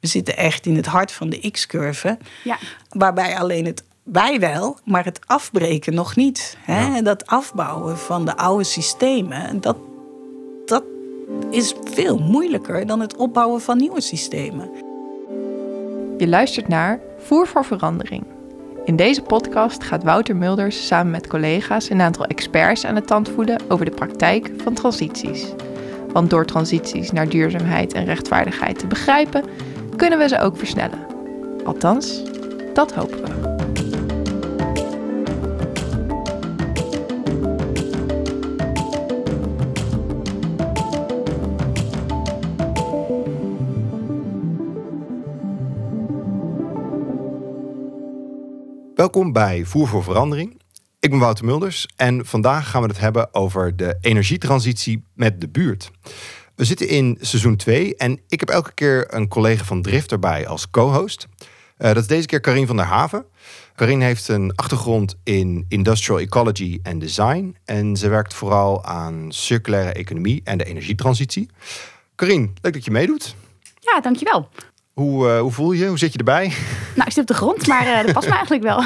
We zitten echt in het hart van de X-curve. Ja. Waarbij alleen het wij wel, maar het afbreken nog niet. Hè? Dat afbouwen van de oude systemen, dat, dat is veel moeilijker dan het opbouwen van nieuwe systemen. Je luistert naar Voer voor Verandering. In deze podcast gaat Wouter Mulders samen met collega's een aantal experts aan de tand voelen over de praktijk van transities. Want door transities naar duurzaamheid en rechtvaardigheid te begrijpen, kunnen we ze ook versnellen. Althans, dat hopen we. Welkom bij Voer voor Verandering. Ik ben Wouter Mulders en vandaag gaan we het hebben over de energietransitie met de buurt. We zitten in seizoen 2 en ik heb elke keer een collega van Drift erbij als co-host. Uh, dat is deze keer Karin van der Haven. Karin heeft een achtergrond in industrial ecology en design en ze werkt vooral aan circulaire economie en de energietransitie. Karin, leuk dat je meedoet. Ja, dankjewel. Hoe, uh, hoe voel je? Hoe zit je erbij? Nou, ik zit op de grond, maar uh, dat past me eigenlijk wel.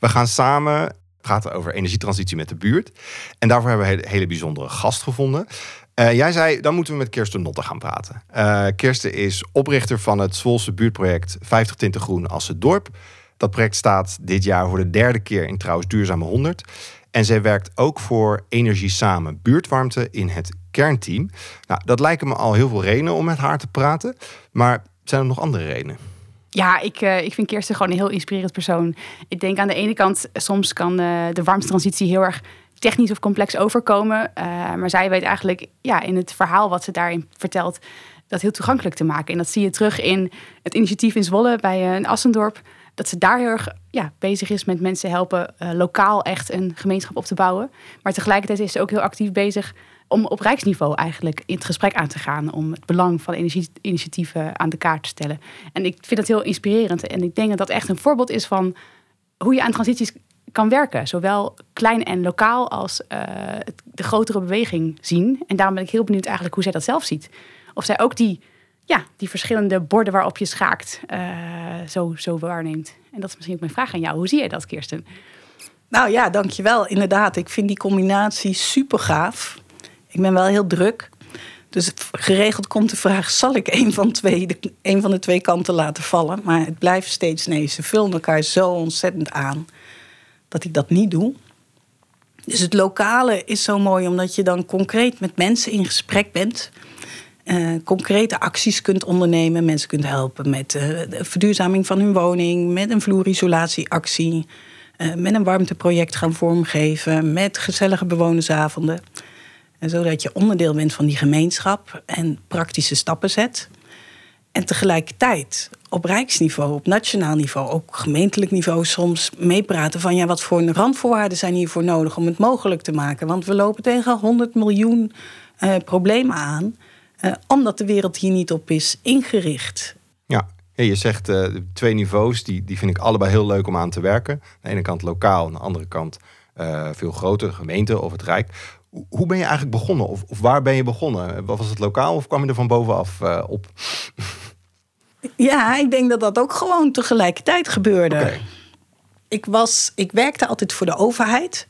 We gaan samen praten over energietransitie met de buurt. En daarvoor hebben we een hele bijzondere gast gevonden. Uh, jij zei, dan moeten we met Kirsten Notte gaan praten. Uh, Kirsten is oprichter van het Zwolse buurtproject 50 Tinten Groen als het dorp. Dat project staat dit jaar voor de derde keer in Trouwens Duurzame 100. En zij werkt ook voor Energie Samen Buurtwarmte in het kernteam. Nou, dat lijken me al heel veel redenen om met haar te praten. Maar zijn er nog andere redenen? Ja, ik, uh, ik vind Kirsten gewoon een heel inspirerend persoon. Ik denk aan de ene kant, soms kan de warmtransitie heel erg technisch of complex overkomen. Uh, maar zij weet eigenlijk ja, in het verhaal wat ze daarin vertelt, dat heel toegankelijk te maken. En dat zie je terug in het initiatief in Zwolle bij een Assendorp. Dat ze daar heel erg ja, bezig is met mensen helpen lokaal echt een gemeenschap op te bouwen. Maar tegelijkertijd is ze ook heel actief bezig om op rijksniveau eigenlijk in het gesprek aan te gaan. Om het belang van energieinitiatieven aan de kaart te stellen. En ik vind dat heel inspirerend. En ik denk dat dat echt een voorbeeld is van hoe je aan transities kan werken. Zowel klein en lokaal als uh, de grotere beweging zien. En daarom ben ik heel benieuwd eigenlijk hoe zij dat zelf ziet. Of zij ook die, ja, die verschillende borden waarop je schaakt uh, zo, zo waarneemt. En dat is misschien ook mijn vraag aan jou. Hoe zie jij dat, Kirsten? Nou ja, dankjewel. Inderdaad, ik vind die combinatie super gaaf. Ik ben wel heel druk. Dus geregeld komt de vraag: zal ik een van, twee, de, een van de twee kanten laten vallen? Maar het blijft steeds nee. Ze vullen elkaar zo ontzettend aan dat ik dat niet doe. Dus het lokale is zo mooi omdat je dan concreet met mensen in gesprek bent. Uh, concrete acties kunt ondernemen. Mensen kunt helpen met uh, de verduurzaming van hun woning, met een vloerisolatieactie, uh, met een warmteproject gaan vormgeven, met gezellige bewonersavonden. En zodat je onderdeel bent van die gemeenschap en praktische stappen zet. En tegelijkertijd op rijksniveau, op nationaal niveau, ook gemeentelijk niveau soms meepraten van ja, wat voor randvoorwaarden zijn hiervoor nodig om het mogelijk te maken. Want we lopen tegen 100 miljoen uh, problemen aan, uh, omdat de wereld hier niet op is ingericht. Ja, je zegt uh, twee niveaus, die, die vind ik allebei heel leuk om aan te werken. Aan de ene kant lokaal, aan de andere kant veel groter, gemeente of het Rijk. Hoe ben je eigenlijk begonnen? Of, of, waar ben je begonnen? Was het lokaal of kwam je er van bovenaf uh, op? Ja, ik denk dat dat ook gewoon tegelijkertijd gebeurde. Okay. Ik, was, ik werkte altijd voor de overheid.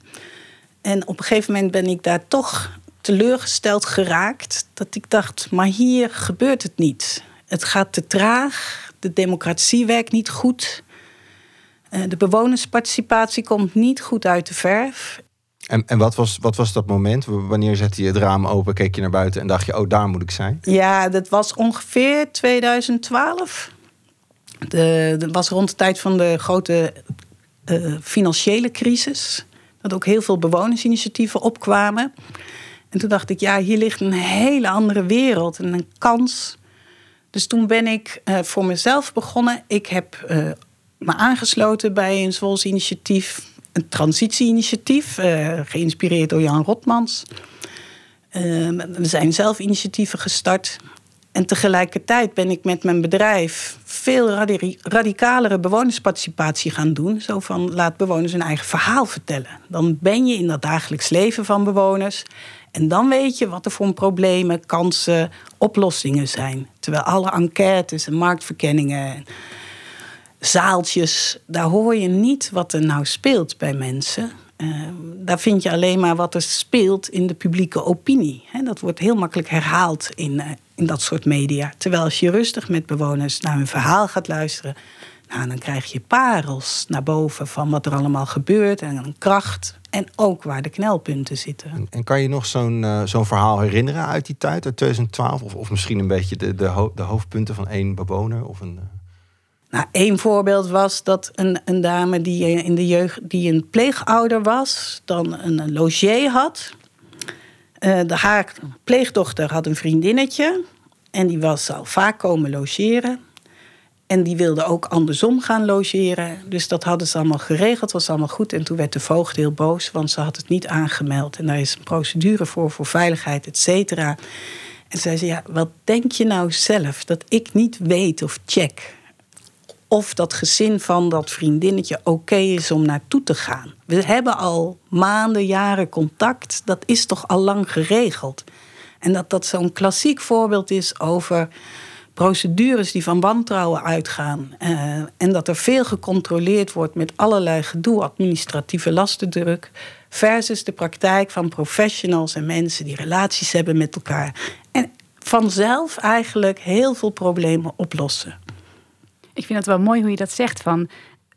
En op een gegeven moment ben ik daar toch teleurgesteld geraakt. Dat ik dacht, maar hier gebeurt het niet. Het gaat te traag. De democratie werkt niet goed. Eh, de bewonersparticipatie komt niet goed uit de verf. En, en wat, was, wat was dat moment? Wanneer zette je het raam open, keek je naar buiten en dacht je, oh, daar moet ik zijn? Ja, dat was ongeveer 2012. De, dat was rond de tijd van de grote uh, financiële crisis. Dat ook heel veel bewonersinitiatieven opkwamen. En toen dacht ik, ja, hier ligt een hele andere wereld en een kans. Dus toen ben ik uh, voor mezelf begonnen. Ik heb uh, me aangesloten bij een Zwols initiatief een transitieinitiatief, uh, geïnspireerd door Jan Rotmans. Uh, we zijn zelf initiatieven gestart. En tegelijkertijd ben ik met mijn bedrijf veel radicalere bewonersparticipatie gaan doen. Zo van laat bewoners hun eigen verhaal vertellen. Dan ben je in dat dagelijks leven van bewoners. En dan weet je wat er voor problemen, kansen, oplossingen zijn. Terwijl alle enquêtes en marktverkenningen, zaaltjes, daar hoor je niet wat er nou speelt bij mensen. Uh, daar vind je alleen maar wat er speelt in de publieke opinie. dat wordt heel makkelijk herhaald in, uh, in dat soort media. Terwijl als je rustig met bewoners naar hun verhaal gaat luisteren, nou, dan krijg je parels naar boven van wat er allemaal gebeurt en een kracht. En ook waar de knelpunten zitten. En, kan je nog zo'n uh, zo'n verhaal herinneren uit die tijd, uit 2012? Of, of misschien een beetje de, de, de hoofdpunten van één bewoner? Of een, uh... Nou, één voorbeeld was dat een, een dame die in de jeugd die een pleegouder was, dan een logier had. Uh, de, haar pleegdochter had een vriendinnetje en die was al vaak komen logeren. En die wilde ook andersom gaan logeren. Dus dat hadden ze allemaal geregeld, was allemaal goed. En toen werd de voogd heel boos, want ze had het niet aangemeld. En daar is een procedure voor, voor veiligheid, et cetera. En zei ze, ja, wat denk je nou zelf dat ik niet weet of check... of dat gezin van dat vriendinnetje oké is om naartoe te gaan? We hebben al maanden, jaren contact. Dat is toch al lang geregeld? En dat dat zo'n klassiek voorbeeld is over procedures die van wantrouwen uitgaan. Uh, en dat er veel gecontroleerd wordt met allerlei gedoe, administratieve lastendruk. Versus de praktijk van professionals en mensen die relaties hebben met elkaar. En vanzelf eigenlijk heel veel problemen oplossen. Ik vind het wel mooi hoe je dat zegt. Van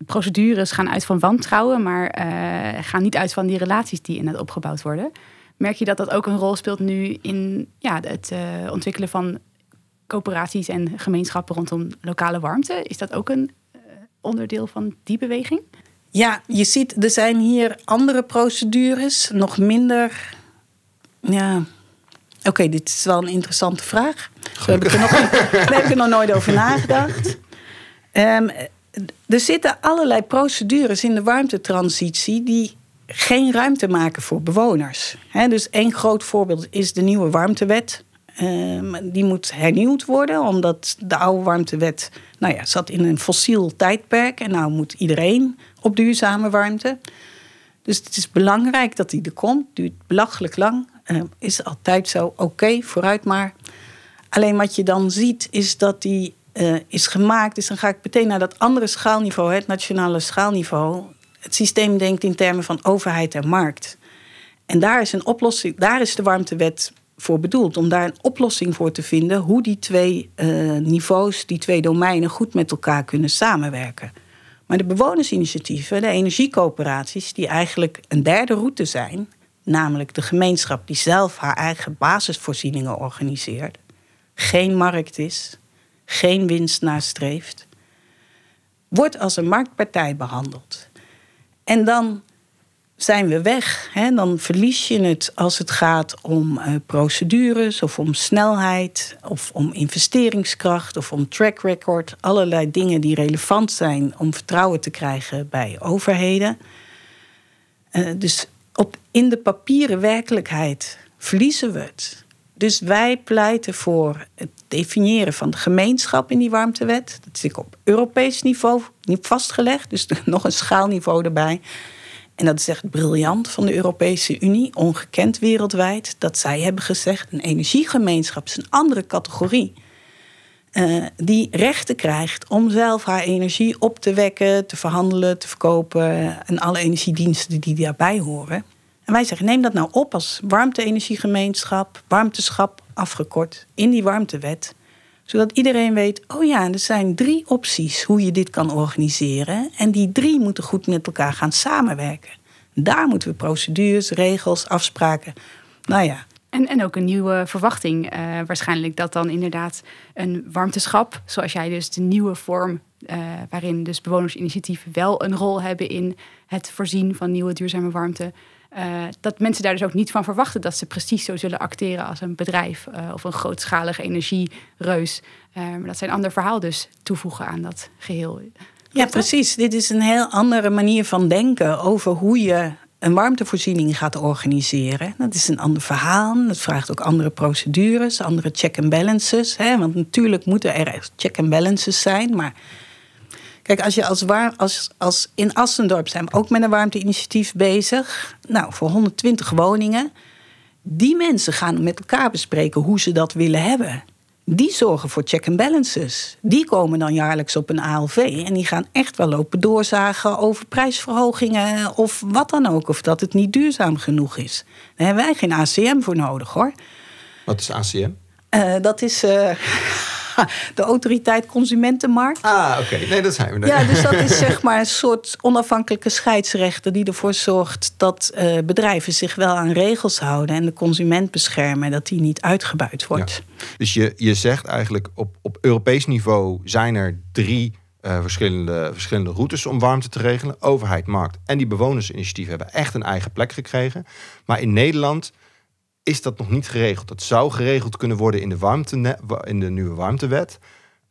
procedures gaan uit van wantrouwen, maar uh, gaan niet uit van die relaties die in het opgebouwd worden. Merk je dat dat ook een rol speelt nu in ja, het uh, ontwikkelen van coöperaties en gemeenschappen rondom lokale warmte. Is dat ook een uh, onderdeel van die beweging? Ja, je ziet, er zijn hier andere procedures, nog minder. Ja, oké, okay, dit is wel een interessante vraag. Daar heb, ik er nog, daar heb ik er nog nooit over nagedacht. Um, er zitten allerlei procedures in de warmtetransitie die geen ruimte maken voor bewoners. Dus één groot voorbeeld is de nieuwe warmtewet. Um, die moet hernieuwd worden, omdat de oude warmtewet nou ja, zat in een fossiel tijdperk. En nou moet iedereen op duurzame warmte. Dus het is belangrijk dat die er komt. Duurt belachelijk lang. Uh, is altijd zo. Oké, vooruit maar. Alleen wat je dan ziet, is dat die uh, is gemaakt. Dus dan ga ik meteen naar dat andere schaalniveau, het nationale schaalniveau. Het systeem denkt in termen van overheid en markt. En daar is een oplossing, daar is de warmtewet voor bedoeld. Om daar een oplossing voor te vinden hoe die twee uh, niveaus, die twee domeinen goed met elkaar kunnen samenwerken. Maar de bewonersinitiatieven, de energiecoöperaties, die eigenlijk een derde route zijn, namelijk de gemeenschap die zelf haar eigen basisvoorzieningen organiseert, geen markt is, geen winst nastreeft, wordt als een marktpartij behandeld. En dan zijn we weg. Hè? Dan verlies je het als het gaat om uh, procedures of om snelheid of om investeringskracht of om track record. Allerlei dingen die relevant zijn om vertrouwen te krijgen bij overheden. Uh, dus op, in de papieren werkelijkheid verliezen we het. Dus wij pleiten voor het definiëren van de gemeenschap in die warmtewet. Dat is op Europees niveau niet vastgelegd, dus nog een schaalniveau erbij. En dat is echt briljant van de Europese Unie, ongekend wereldwijd, dat zij hebben gezegd: een energiegemeenschap is een andere categorie. Uh, die rechten krijgt om zelf haar energie op te wekken, te verhandelen, te verkopen en alle energiediensten die daarbij horen. En wij zeggen: neem dat nou op als warmte-energiegemeenschap, warmteschap afgekort, in die warmtewet zodat iedereen weet, oh ja, er zijn drie opties hoe je dit kan organiseren. En die drie moeten goed met elkaar gaan samenwerken. Daar moeten we procedures, regels, afspraken. Nou ja. En, en ook een nieuwe verwachting. Uh, waarschijnlijk dat dan inderdaad een warmteschap, zoals jij dus de nieuwe vorm, uh, waarin dus bewonersinitiatieven wel een rol hebben in het voorzien van nieuwe duurzame warmte. Uh, dat mensen daar dus ook niet van verwachten dat ze precies zo zullen acteren als een bedrijf uh, of een grootschalige energiereus. Uh, maar dat zijn een ander verhaal dus toevoegen aan dat geheel. Ja, precies. Dit is een heel andere manier van denken over hoe je een warmtevoorziening gaat organiseren. Dat is een ander verhaal. Dat vraagt ook andere procedures, andere check and balances. Hè? Want natuurlijk moeten er check and balances zijn. Maar kijk, als je als, waar, als, als in Assendorp zijn we ook met een warmteinitiatief bezig. Nou, voor 120 woningen. Die mensen gaan met elkaar bespreken hoe ze dat willen hebben die zorgen voor check and balances. Die komen dan jaarlijks op een ALV en die gaan echt wel lopen doorzagen over prijsverhogingen of wat dan ook, of dat het niet duurzaam genoeg is. Daar hebben wij geen ACM voor nodig hoor. Wat is ACM? Uh, dat is. Uh, de autoriteit consumentenmarkt. Ah, oké. Nee, dat zijn we. Ja, dus dat is zeg maar een soort onafhankelijke scheidsrechter die ervoor zorgt dat uh, bedrijven zich wel aan regels houden en de consument beschermen, dat die niet uitgebuit wordt. Ja. Dus je, je zegt eigenlijk op, op Europees niveau zijn er drie uh, verschillende, verschillende routes om warmte te regelen. Overheid, markt en die bewonersinitiatieven hebben echt een eigen plek gekregen. Maar in Nederland is dat nog niet geregeld. Dat zou geregeld kunnen worden in de, warmte, in de nieuwe warmtewet.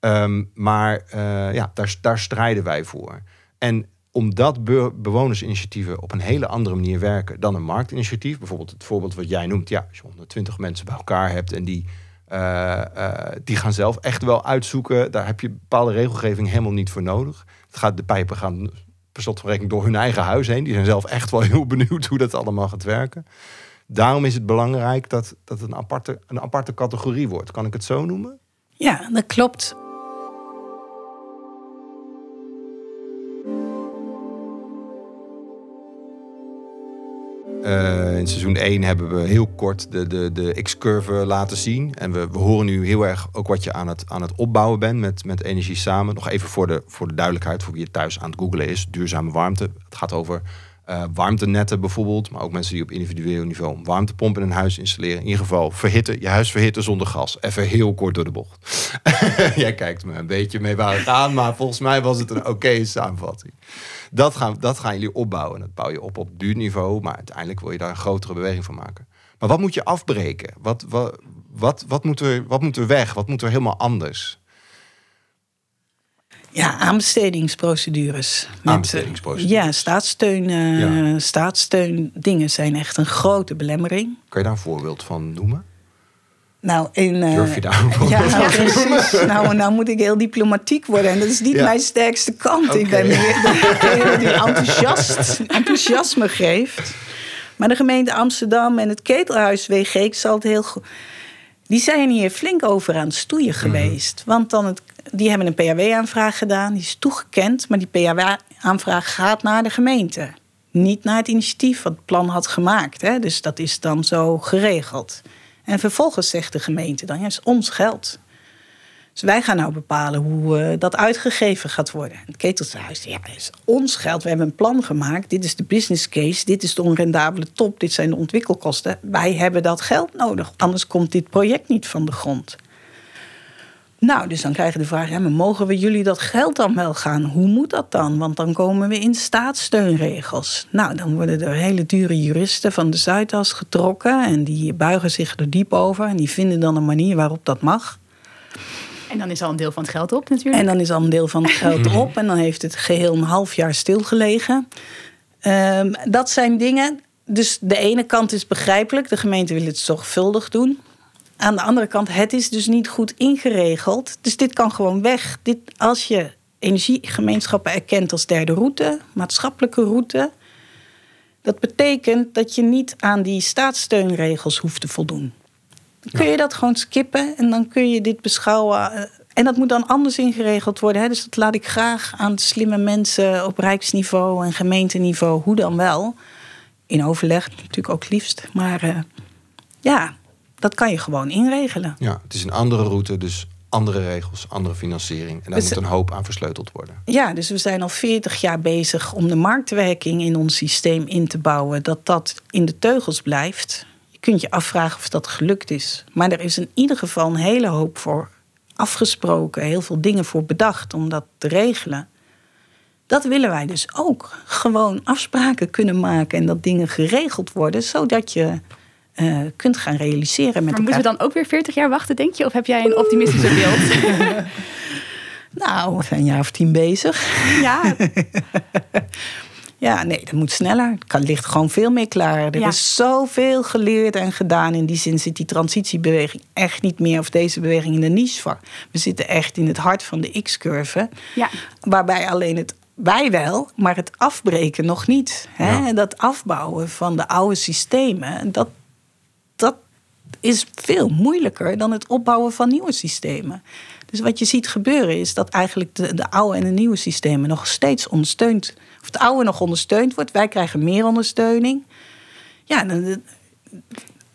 Um, maar uh, ja, daar, daar strijden wij voor. En omdat bewonersinitiatieven op een hele andere manier werken dan een marktinitiatief. Bijvoorbeeld het voorbeeld wat jij noemt. Ja, als je 120 mensen bij elkaar hebt en die, uh, uh, die gaan zelf echt wel uitzoeken. Daar heb je bepaalde regelgeving helemaal niet voor nodig. Het gaat, de pijpen gaan per slot van rekening door hun eigen huis heen. Die zijn zelf echt wel heel benieuwd hoe dat allemaal gaat werken. Daarom is het belangrijk dat, dat het een aparte, een aparte categorie wordt. Kan ik het zo noemen? Ja, dat klopt. Uh, in seizoen 1 hebben we heel kort de, de, de X-curve laten zien. En we, we horen nu heel erg ook wat je aan het, aan het opbouwen bent met, met Energie Samen. Nog even voor de, voor de duidelijkheid, voor wie het thuis aan het googlen is. Duurzame warmte. Het gaat over uh, warmtenetten bijvoorbeeld, maar ook mensen die op individueel niveau een warmtepomp in een huis installeren. In ieder geval verhitten, je huis verhitten zonder gas. Even heel kort door de bocht. Jij kijkt me een beetje mee waar het aan, maar volgens mij was het een oké samenvatting. Dat gaan, dat gaan jullie opbouwen. Dat bouw je op op duurniveau, maar uiteindelijk wil je daar een grotere beweging van maken. Maar wat moet je afbreken? Wat, wat, wat, wat, moet, er, wat moet er weg? Wat moet er helemaal anders? Ja, aanbestedingsprocedures. Aanbestedingsprocedures. ja, staatssteun, uh, ja. staatssteundingen zijn echt een grote belemmering. Kan je daar een voorbeeld van noemen? Nou, in, uh, Durf je daar een ja, ja, precies. Nou, nou moet ik heel diplomatiek worden. En dat is niet ja. mijn sterkste kant. Okay. Ik ben meer degene die enthousiast, enthousiasme geeft. Maar de gemeente Amsterdam en het Ketelhuis WG, ik zal het heel goed... Die zijn hier flink over aan het stoeien geweest. Mm. Want dan het die hebben een PHW-aanvraag gedaan, die is toegekend, maar die PHW-aanvraag gaat naar de gemeente. Niet naar het initiatief wat het plan had gemaakt. Hè? Dus dat is dan zo geregeld. En vervolgens zegt de gemeente dan, ja, het is ons geld. Dus wij gaan nou bepalen hoe uh, dat uitgegeven gaat worden. Het ketelshuis, ja, is ons geld. We hebben een plan gemaakt. Dit is de business case. Dit is de onrendabele top. Dit zijn de ontwikkelkosten. Wij hebben dat geld nodig. Anders komt dit project niet van de grond. Nou, dus dan krijg je de vraag: ja, maar mogen we jullie dat geld dan wel gaan? Hoe moet dat dan? Want dan komen we in staatssteunregels. Nou, dan worden er hele dure juristen van de Zuidas getrokken en die buigen zich er diep over en die vinden dan een manier waarop dat mag. En dan is al een deel van het geld op natuurlijk. En dan is al een deel van het geld op en dan heeft het geheel een half jaar stilgelegen. Um, dat zijn dingen. Dus de ene kant is begrijpelijk, de gemeente wil het zorgvuldig doen. Aan de andere kant, het is dus niet goed ingeregeld. Dus dit kan gewoon weg. Dit, als je energiegemeenschappen erkent als derde route, maatschappelijke route. Dat betekent dat je niet aan die staatssteunregels hoeft te voldoen. Dan kun je dat gewoon skippen en dan kun je dit beschouwen. Eh, en dat moet dan anders ingeregeld worden. Hè? Dus dat laat ik graag aan slimme mensen op rijksniveau en gemeenteniveau, hoe dan wel. In overleg natuurlijk ook liefst. Maar uh, ja, dat kan je gewoon inregelen. Ja, het is een andere route, dus andere regels, andere financiering. En daar moet een hoop aan versleuteld worden. Ja, dus we zijn al 40 jaar bezig om de marktwerking in ons systeem in te bouwen. Dat dat in de teugels blijft. Je kunt je afvragen of dat gelukt is. Maar er is in ieder geval een hele hoop voor afgesproken. Heel veel dingen voor bedacht om dat te regelen. Dat willen wij dus ook. Gewoon afspraken kunnen maken en dat dingen geregeld worden, zodat je uh, kunt gaan realiseren met maar elkaar. moeten we dan ook weer 40 jaar wachten, denk je? Of heb jij een optimistische beeld? nou, we zijn een jaar of tien bezig. Ja. Ja, nee, dat moet sneller. Het kan, ligt gewoon veel meer klaar. Er Ja. is zoveel geleerd en gedaan. In die zin zit die transitiebeweging echt niet meer... of deze beweging in de niche We zitten echt in het hart van de X-curve. Ja. Waarbij alleen het wij wel, maar het afbreken nog niet. Hè? Ja. Dat afbouwen van de oude systemen, dat is veel moeilijker dan het opbouwen van nieuwe systemen. Dus wat je ziet gebeuren is dat eigenlijk de, de oude en de nieuwe systemen nog steeds ondersteund, of het oude nog ondersteund wordt. Wij krijgen meer ondersteuning. Ja,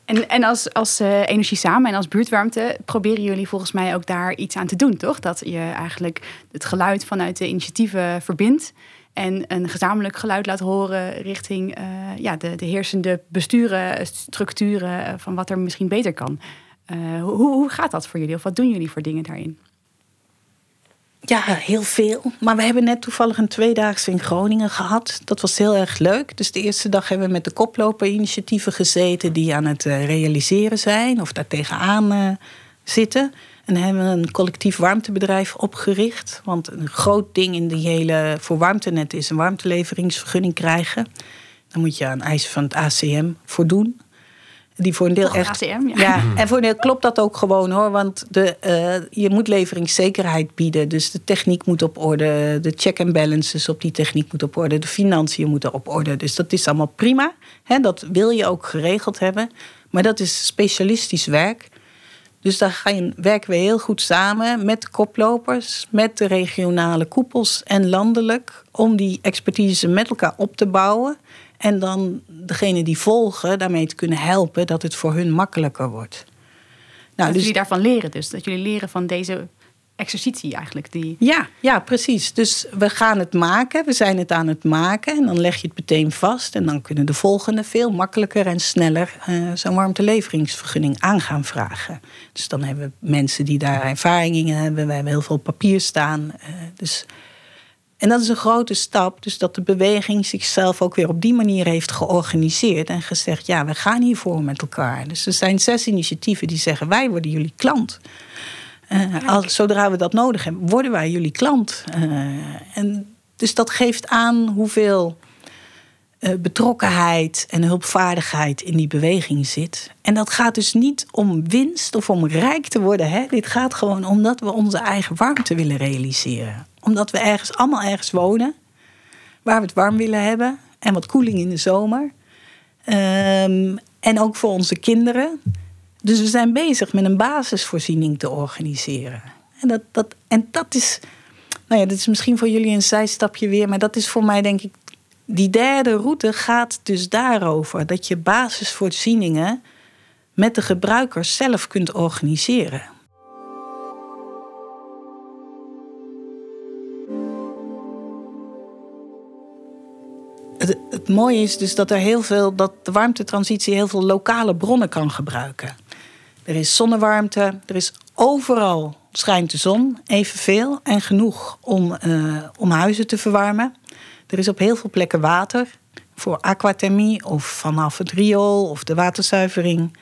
En, en als, als eh, Energie Samen en als buurtwarmte proberen jullie volgens mij ook daar iets aan te doen, toch? Dat je eigenlijk het geluid vanuit de initiatieven verbindt en een gezamenlijk geluid laat horen richting eh, ja, de, de heersende besturen, structuren eh, van wat er misschien beter kan. Eh, hoe, hoe gaat dat voor jullie? Of wat doen jullie voor dingen daarin? Ja, heel veel. Maar we hebben net toevallig een tweedaagse in Groningen gehad. Dat was heel erg leuk. Dus de eerste dag hebben we met de koploperinitiatieven gezeten... die aan het realiseren zijn of daar tegenaan zitten. En hebben we een collectief warmtebedrijf opgericht. Want een groot ding in die hele voor warmtenet is een warmteleveringsvergunning krijgen. Dan moet je aan eisen van het ACM voldoen. Die voor een deel Toch, echt. ACM, ja. ja, en voor een deel klopt dat ook gewoon hoor. Want de, eh, je moet leveringszekerheid bieden. Dus de techniek moet op orde. De check and balances op die techniek moet op orde. De financiën moeten op orde. Dus dat is allemaal prima. Hè, dat wil je ook geregeld hebben. Maar dat is specialistisch werk. Dus daar werken we heel goed samen met de koplopers, met de regionale koepels en landelijk. Om die expertise met elkaar op te bouwen. En dan degene die volgen daarmee te kunnen helpen dat het voor hun makkelijker wordt. Nou, dat dus, jullie daarvan leren dus. Dat jullie leren van deze exercitie eigenlijk. Die... ja, ja, precies. Dus we gaan het maken, we zijn het aan het maken. En dan leg je het meteen vast. En dan kunnen de volgende veel makkelijker en sneller eh, zo'n warmteleveringsvergunning aan gaan vragen. Dus dan hebben we mensen die daar ervaring in hebben. We hebben heel veel papier staan. eh, dus en dat is een grote stap. Dus dat de beweging zichzelf ook weer op die manier heeft georganiseerd. En gezegd, ja, we gaan hiervoor met elkaar. Dus er zijn zes initiatieven die zeggen, wij worden jullie klant. Eh, als, zodra we dat nodig hebben, worden wij jullie klant. Eh, en dus dat geeft aan hoeveel eh, betrokkenheid en hulpvaardigheid in die beweging zit. En dat gaat dus niet om winst of om rijk te worden. Hè? Dit gaat gewoon omdat we onze eigen warmte willen realiseren. Omdat we ergens allemaal ergens wonen waar we het warm willen hebben en wat koeling in de zomer. Ehm, en ook voor onze kinderen. Dus we zijn bezig met een basisvoorziening te organiseren. En dat, dat, en dat is, nou ja, dat is misschien voor jullie een zijstapje weer, maar dat is voor mij denk ik, die derde route gaat dus daarover. Dat je basisvoorzieningen met de gebruikers zelf kunt organiseren. Het, het mooie is dus dat er heel veel, dat de warmtetransitie heel veel lokale bronnen kan gebruiken. Er is zonnewarmte, er is overal schijnt de zon evenveel en genoeg om, eh, om huizen te verwarmen. Er is op heel veel plekken water voor aquathermie of vanaf het riool of de waterzuivering.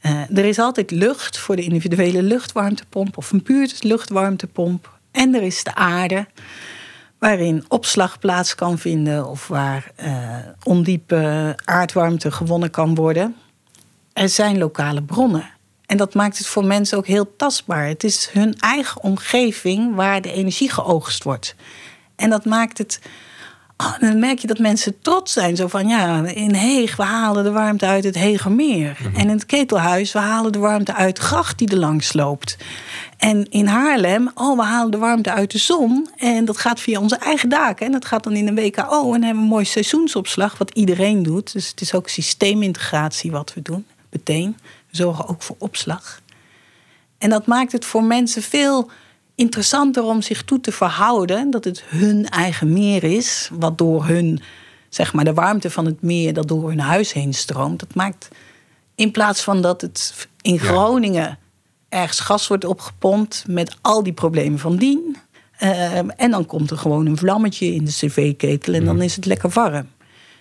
Eh, er is altijd lucht voor de individuele luchtwarmtepomp of een buurtluchtwarmtepomp. En er is de aarde, waarin opslag plaats kan vinden of waar eh, ondiepe aardwarmte gewonnen kan worden. Er zijn lokale bronnen. En dat maakt het voor mensen ook heel tastbaar. Het is hun eigen omgeving waar de energie geoogst wordt. En dat maakt het. Oh, dan merk je dat mensen trots zijn. Zo van ja, in Heeg, we halen de warmte uit het Hegermeer. En in het Ketelhuis, we halen de warmte uit de gracht die er langs loopt. En in Haarlem, oh, we halen de warmte uit de zon. En dat gaat via onze eigen daken. En dat gaat dan in een WKO. En hebben we een mooi seizoensopslag, wat iedereen doet. Dus het is ook systeemintegratie wat we doen, meteen. Zorgen ook voor opslag. En dat maakt het voor mensen veel interessanter om zich toe te verhouden dat het hun eigen meer is, wat door hun, zeg maar, de warmte van het meer dat door hun huis heen stroomt. Dat maakt in plaats van dat het in Groningen ergens gas wordt opgepompt met al die problemen van dien. Uh, en dan komt er gewoon een vlammetje in de cv-ketel en dan is het lekker warm.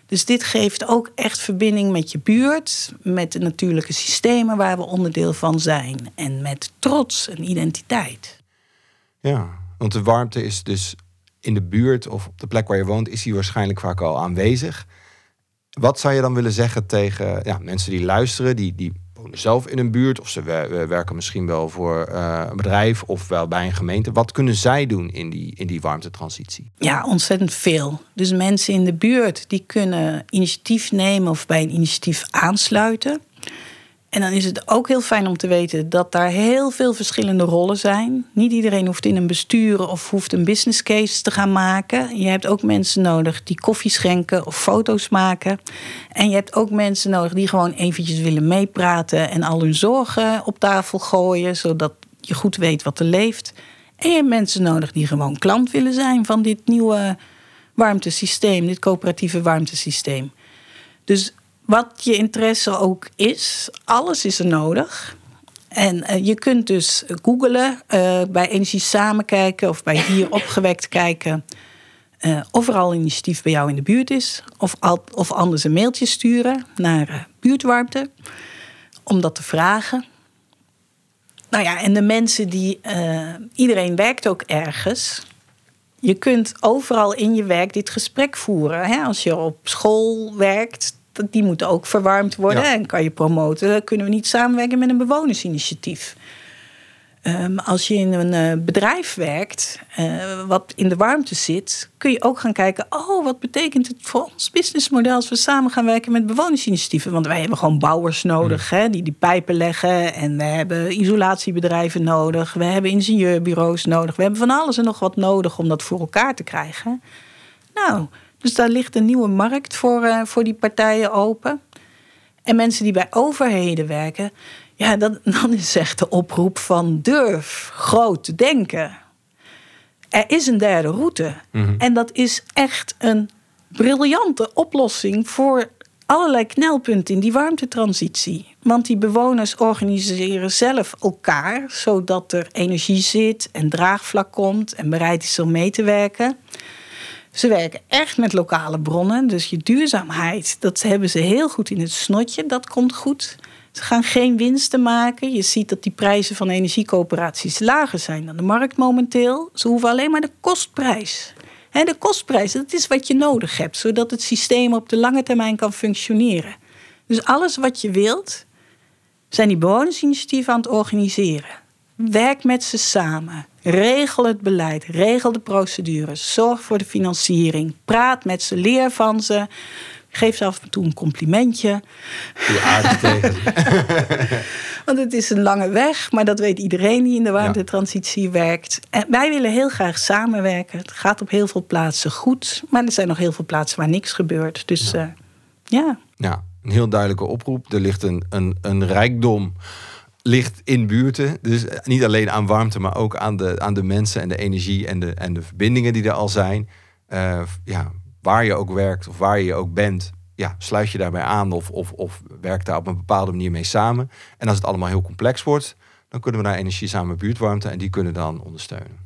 Dus dit geeft ook echt verbinding met je buurt, met de natuurlijke systemen waar we onderdeel van zijn en met trots en identiteit. Ja, want de warmte is dus in de buurt of op de plek waar je woont, is die waarschijnlijk vaak al aanwezig. Wat zou je dan willen zeggen tegen ja, mensen die luisteren, die, die wonen zelf in een buurt of ze werken misschien wel voor eh, een bedrijf of wel bij een gemeente. Wat kunnen zij doen in die, in die warmtetransitie? Ja, ontzettend veel. Dus mensen in de buurt die kunnen initiatief nemen of bij een initiatief aansluiten. En dan is het ook heel fijn om te weten dat daar heel veel verschillende rollen zijn. Niet iedereen hoeft in een bestuur of hoeft een business case te gaan maken. Je hebt ook mensen nodig die koffie schenken of foto's maken. En je hebt ook mensen nodig die gewoon eventjes willen meepraten en al hun zorgen op tafel gooien, zodat je goed weet wat er leeft. En je hebt mensen nodig die gewoon klant willen zijn van dit nieuwe warmtesysteem, dit coöperatieve warmtesysteem. Dus wat je interesse ook is, alles is er nodig. En uh, je kunt dus googlen, uh, bij Energie Samen kijken of bij Hier Opgewekt kijken. Uh, of er al initiatief bij jou in de buurt is. Of, al, of anders een mailtje sturen naar buurtwarmte. Om dat te vragen. Nou ja, en de mensen die. iedereen werkt ook ergens. Je kunt overal in je werk dit gesprek voeren. Hè? Als je op school werkt, die moeten ook verwarmd worden. En kan je promoten, kunnen we niet samenwerken met een bewonersinitiatief. Um, als je in een uh, bedrijf werkt, uh, wat in de warmte zit, kun je ook gaan kijken: oh, wat betekent het voor ons businessmodel als we samen gaan werken met bewonersinitiatieven? Want wij hebben gewoon bouwers nodig mm. hè, die die pijpen leggen. En we hebben isolatiebedrijven nodig. We hebben ingenieurbureaus nodig. We hebben van alles en nog wat nodig om dat voor elkaar te krijgen. Nou, dus daar ligt een nieuwe markt voor, uh, voor die partijen open. En mensen die bij overheden werken, ja, dan, dan is echt de oproep van durf groot te denken. Er is een derde route. Mm En dat is echt een briljante oplossing voor allerlei knelpunten in die warmtetransitie. Want die bewoners organiseren zelf elkaar, zodat er energie zit en draagvlak komt en bereid is om mee te werken. Ze werken echt met lokale bronnen. Dus je duurzaamheid, dat hebben ze heel goed in het snotje. Dat komt goed. Ze gaan geen winsten maken. Je ziet dat die prijzen van energiecoöperaties lager zijn dan de markt momenteel. Ze hoeven alleen maar de kostprijs. de kostprijs, dat is wat je nodig hebt, zodat het systeem op de lange termijn kan functioneren. Dus alles wat je wilt, zijn die bewonersinitiatieven aan het organiseren. Werk met ze samen. Regel het beleid, regel de procedures, zorg voor de financiering, praat met ze, leer van ze. Geef ze af en toe een complimentje. Je tegen. Want het is een lange weg, maar dat weet iedereen die in de warmtetransitie werkt. En wij willen heel graag samenwerken. Het gaat op heel veel plaatsen goed, maar er zijn nog heel veel plaatsen waar niks gebeurt. Dus ja. Uh, ja. ja, een heel duidelijke oproep. Er ligt een, een, een rijkdom ligt in buurten. Dus niet alleen aan warmte, maar ook aan de, aan de mensen en de energie en de, en de verbindingen die er al zijn. Uh, ja, waar je ook werkt of waar je ook bent, ja, sluit je daarbij aan of, of, of werk daar op een bepaalde manier mee samen. En als het allemaal heel complex wordt, dan kunnen we naar energie samen buurtwarmte en die kunnen dan ondersteunen.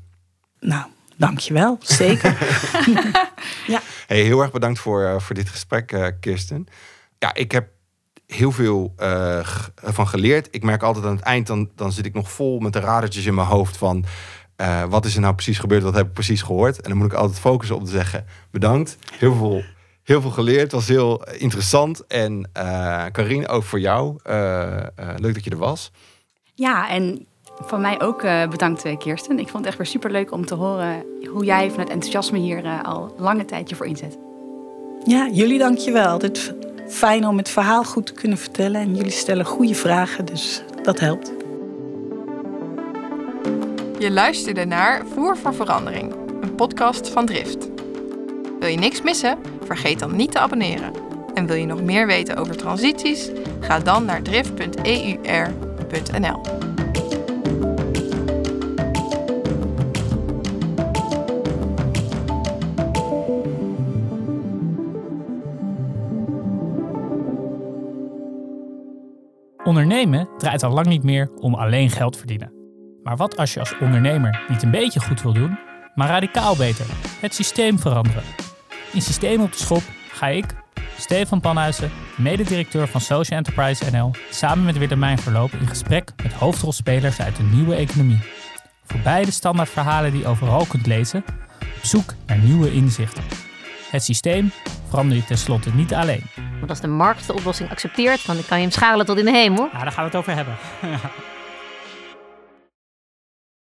Nou, dankjewel. Zeker. ja. Hey, heel erg bedankt voor, uh, voor dit gesprek, uh, Kirsten. Ja, ik heb heel veel uh, van geleerd. Ik merk altijd aan het eind, dan, dan zit ik nog vol met de radertjes in mijn hoofd van... Uh, wat is er nou precies gebeurd, wat heb ik precies gehoord? En dan moet ik altijd focussen op te zeggen, bedankt. Heel veel, heel veel geleerd, het was heel interessant. En uh, Karine, ook voor jou, leuk dat je er was. Ja, en van mij ook bedankt Kirsten. Ik vond het echt weer super leuk om te horen hoe jij vanuit enthousiasme hier al lange tijd je voor inzet. Ja, jullie dankjewel. Dit fijn om het verhaal goed te kunnen vertellen. En jullie stellen goede vragen, dus dat helpt. Je luisterde naar Voer voor Verandering, een podcast van Drift. Wil je niks missen? Vergeet dan niet te abonneren. En wil je nog meer weten over transities? Ga dan naar drift.eur.nl. Ondernemen draait al lang niet meer om alleen geld verdienen. Maar wat als je als ondernemer niet een beetje goed wil doen, maar radicaal beter, het systeem veranderen? In Systeem op de Schop ga ik, Stefan Panhuizen, mededirecteur van Social Enterprise NL, samen met Willemijn Verloop in gesprek met hoofdrolspelers uit de nieuwe economie. Voor beide standaardverhalen die je overal kunt lezen, op zoek naar nieuwe inzichten. Het systeem verander je tenslotte niet alleen. Want als de markt de oplossing accepteert, dan kan je hem schalen tot in de hemel. Nou, daar gaan we het over hebben.